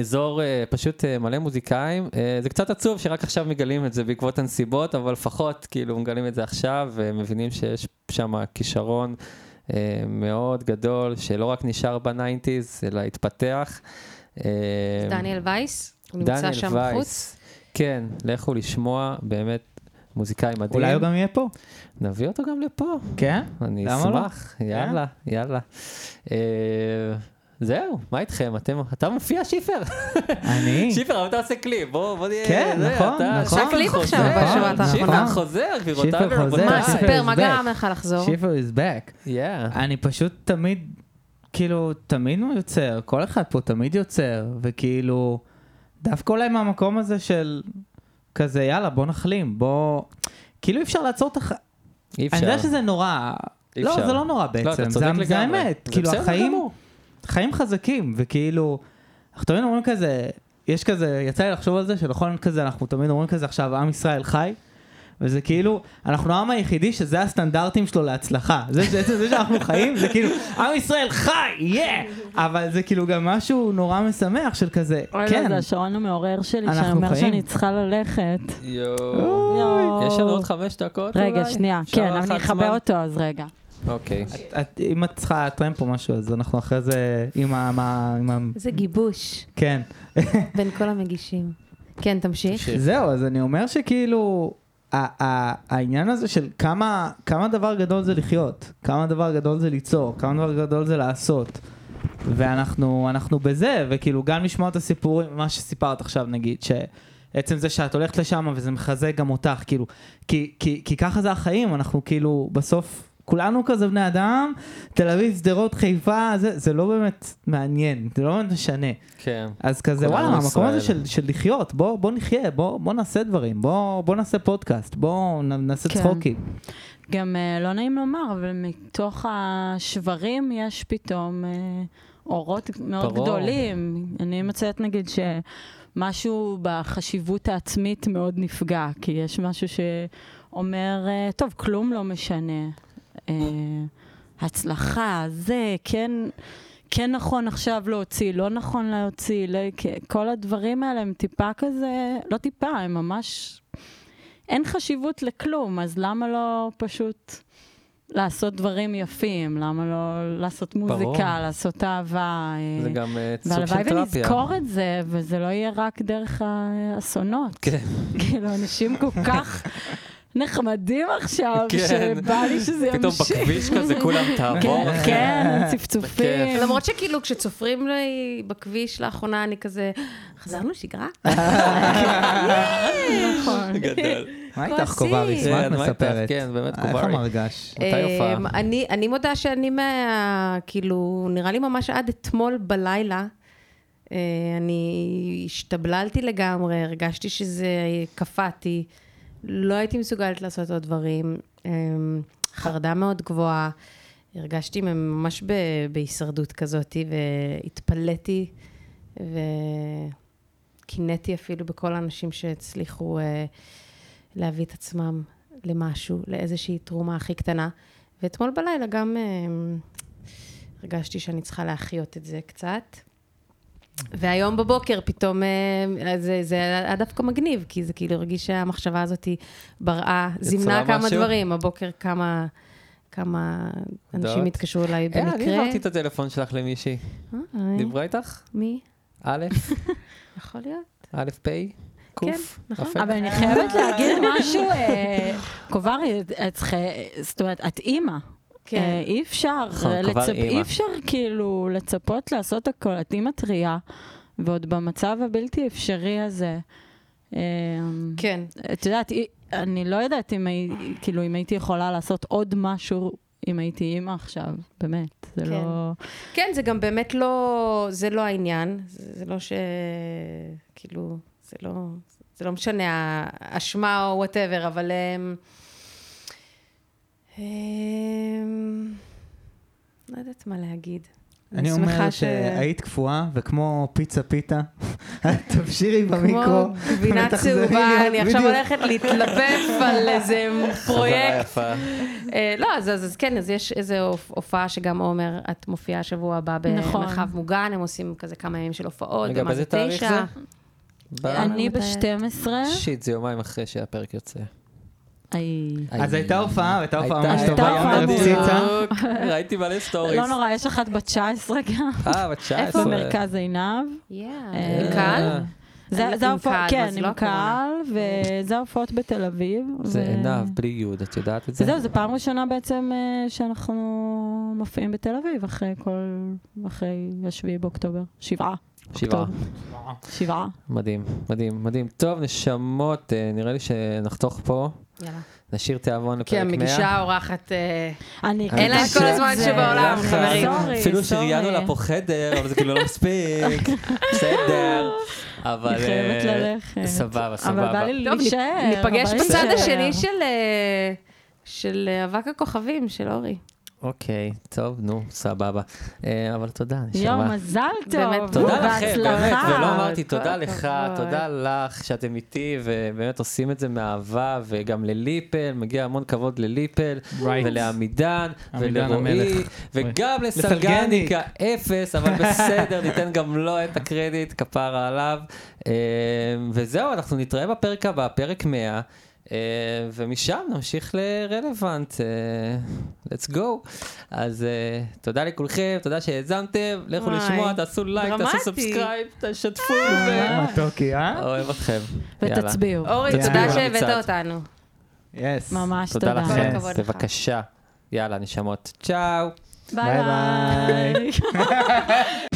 אזור אה, פשוט אה, מלא מוזיקאים. אה, זה קצת עצוב שרק עכשיו מגלים את זה בעקבות הנסיבות, אבל לפחות כאילו מגלים את זה עכשיו ומבינים שיש שם כישרון אה, מאוד גדול, שלא רק נשאר ב nineties, אלא התפתח. אה, דניאל וייס? הוא נמצא שם וייס, בחוץ? כן, לכו לשמוע, באמת מוזיקאי מדהים. אולי הוא גם יהיה פה. נביא אותו גם לפה. כן? אני אשמח, יאללה, יאללה. זהו, מה איתכם? אתם, אתה מופיע שיפר. אני? שיפר, אתה עושה קליפ, בוא, בוא נהיה... כן, נכון, נכון. עושה קליפ עכשיו בשבועת האחרונה. שיפר חוזר, גבירותיי ורבותיי. מה, ספר, מה גרם לך לחזור? שיפר is back. אני פשוט תמיד, כאילו, תמיד הוא יוצר, כל אחד פה תמיד יוצר, וכאילו, דווקא אולי מהמקום הזה של כזה, יאללה, בוא נחלים, בוא... כאילו אי אפשר לעצור את הח... אי אפשר. אני יודע שזה נורא... לא, זה לא נורא בעצם, לא, זה האמת. כאילו, החיים... חיים חזקים, וכאילו, אנחנו תמיד אומרים כזה, יש כזה, יצא לי לחשוב על זה, שנכון כזה, אנחנו תמיד אומרים כזה עכשיו, עם ישראל חי, וזה כאילו, אנחנו העם היחידי שזה הסטנדרטים שלו להצלחה. זה, זה, זה, זה שאנחנו חיים, זה כאילו, עם ישראל חי, יאה! Yeah! אבל זה כאילו גם משהו נורא משמח של כזה, אוי כן. אוי, זה השעון המעורר שלי, שאומר שאני צריכה ללכת. יואו. יש לנו עוד חמש דקות רגע, שנייה, כן, אני אכבה אותו, אז רגע. אוקיי. אם את צריכה לטרמפ או משהו, אז אנחנו אחרי זה עם ה... זה גיבוש. כן. בין כל המגישים. כן, תמשיך. זהו, אז אני אומר שכאילו, העניין הזה של כמה, כמה דבר גדול זה לחיות, כמה דבר גדול זה ליצור, כמה דבר גדול זה לעשות. ואנחנו אנחנו בזה, וכאילו גם לשמוע את הסיפורים, מה שסיפרת עכשיו נגיד, שעצם זה שאת הולכת לשם וזה מחזק גם אותך, כאילו, כי, כי, כי ככה זה החיים, אנחנו כאילו בסוף כולנו כזה בני אדם, תל אביב, שדרות, חיפה, זה, זה לא באמת מעניין, זה לא באמת משנה. כן. אז כזה, וואלה, המקום הזה של, של לחיות, בוא, בוא נחיה, בוא, בוא נעשה דברים, בוא, בוא נעשה פודקאסט, בוא נעשה כן. צחוקים. גם uh, לא נעים לומר, אבל מתוך השברים יש פתאום uh, אורות מאוד ברור. גדולים. אני מוצאת נגיד שמשהו בחשיבות העצמית מאוד נפגע, כי יש משהו שאומר, uh, טוב, כלום לא משנה. אה, הצלחה, זה, כן, כן נכון עכשיו להוציא, לא נכון להוציא, לא, כל הדברים האלה הם טיפה כזה, לא טיפה, הם ממש, אין חשיבות לכלום, אז למה לא פשוט... לעשות דברים יפים, למה לא לעשות מוזיקה, ברור. לעשות אהבה. זה אה, גם uh, סוג של תרפיה. והלוואי ונזכור את זה, וזה לא יהיה רק דרך האסונות. כן. כאילו, אנשים כל כך נחמדים עכשיו, כן. שבא לי שזה ימשיך. פתאום בכביש כזה כולם תעבור. כן, כן, צפצופים. למרות שכאילו כשצופרים לי בכביש לאחרונה, אני כזה, חזרנו שגרה? נכון. גדול. מה איתך קובריס? מה את מספרת? כן, באמת קוברי. איך המרגש? מתי הופעה? אני מודה שאני מה... כאילו, נראה לי ממש עד אתמול בלילה. אה, אני השתבללתי לגמרי, הרגשתי שזה, קפאתי. לא הייתי מסוגלת לעשות עוד דברים. אמ, חרדה מאוד גבוהה. הרגשתי ממש ב- בהישרדות כזאת, והתפלאתי, וקינאתי אפילו בכל האנשים שהצליחו אה, להביא את עצמם למשהו, לאיזושהי תרומה הכי קטנה. ואתמול בלילה גם אה, הרגשתי שאני צריכה להחיות את זה קצת. והיום בבוקר פתאום, אה, זה, זה היה דווקא מגניב, כי זה כאילו הרגיש שהמחשבה הזאת בראה, זימנה כמה משהו? דברים. הבוקר כמה, כמה אנשים? התקשרו אליי אה, במקרה. אני העברתי את הטלפון שלך למישהי. אה, דיברה איתך? מי? א', יכול להיות. א', פ', ק', נכון. אבל אני חייבת להגיד משהו, קוברי, את צריכה- זאת אומרת, את אימא. כן. אה, אי אפשר, נכון, לצפ-. אי אפשר כאילו לצפות לעשות הכל, את אימא טריה, ועוד במצב הבלתי אפשרי הזה. אה, כן. את יודעת, אני לא יודעת אם, הי- כאילו, אם הייתי יכולה לעשות עוד משהו אם הייתי אימא עכשיו, באמת, זה כן. לא... כן, זה גם באמת לא, זה לא העניין. זה, זה לא ש... כאילו, זה לא, זה לא משנה האשמה או וואטאבר, אבל... אמ, אמ, לא יודעת מה להגיד. אני אומר ש- שהיית קפואה, וכמו פיצה פיתה, תבשירי במיקרו. כמו גבינה צהובה, אני עכשיו. הולכת להתלבף על איזה חזרה פרויקט. יפה. אה, לא, אז, כן, אז יש איזו הופ- הופעה שגם עומר, את מופיעה שבוע הבא נכון. במרחב מוגן, הם עושים כזה כמה ימים של הופעות, רגע, באיזה זה תאריך תשע. זה? אני מתי? ב-12. שיט, זה יומיים אחרי שהפרק יוצא. אז הייתה הופעה, הייתה הופעה ממש טובה, מדהימה. הפציצה. ראיתי מלא סטוריס. לא נורא, יש אחת בת 19 גם, אה, בת 19. במרכז עינב. Yeah. אה, עם קהל? זה זה ההופעות, כן, עם לא. קהל, וזה ההופעות בתל אביב. זה ו- עינב, בלי יוד, את יודעת את זה? וזהו, זו פעם ראשונה בעצם אה, שאנחנו מופיעים בתל אביב, אחרי כל, אחרי השביעי באוקטובר. שבעה. שבעה. שבעה. מדהים, מדהים, מדהים. טוב, נשמות, אה, נראה לי שנחתוך פה. יאללה. נשאיר תיאבון לפרק 100. כי המגישה האורחת... אה, אני אין להם קטעתי כל את הזמן. שבעולם, לחץ. חברים. אפילו סורי. שריינו לה פה חדר, אבל זה כאילו לא מספיק. בסדר. אבל... אני חייבת אה, ללכת. סבבה, אבל סבבה. בא לי להישאר. ניפגש בצד. השני של... אה, של אה, אבק הכוכבים, של אורי. אוקיי, טוב, נו, סבבה. אה, אבל תודה, נשמה. יואו, מזל טוב. באמת, תודה לכם. באמת, ולא אמרתי תודה לך. תודה לך שאתם איתי, ובאמת עושים את זה מאהבה, וגם לליפל, מגיע המון כבוד לליפל. ולעמידן, עמידן ולרועי. וגם לסלגניק. לסלגניקה אפס, אבל בסדר, ניתן גם לו את הקרדיט, כפרה עליו. אה, וזהו, אנחנו נתראה בפרק הבא, פרק 100. Uh, ומשם נמשיך לרלוונט, uh, let's go. אז uh, תודה לכולכם, תודה שהאזנתם, לכו לשמוע, תעשו לייק, תעשו. subscribe, תשתפו, מתוקי, אה? אוהב אתכם. ותצביעו. אורי, תודה שהבאת. אותנו. yes. ממש תודה תודה. לכם. בבקשה. יאללה, נשמות. צ'או. ביי. ביי.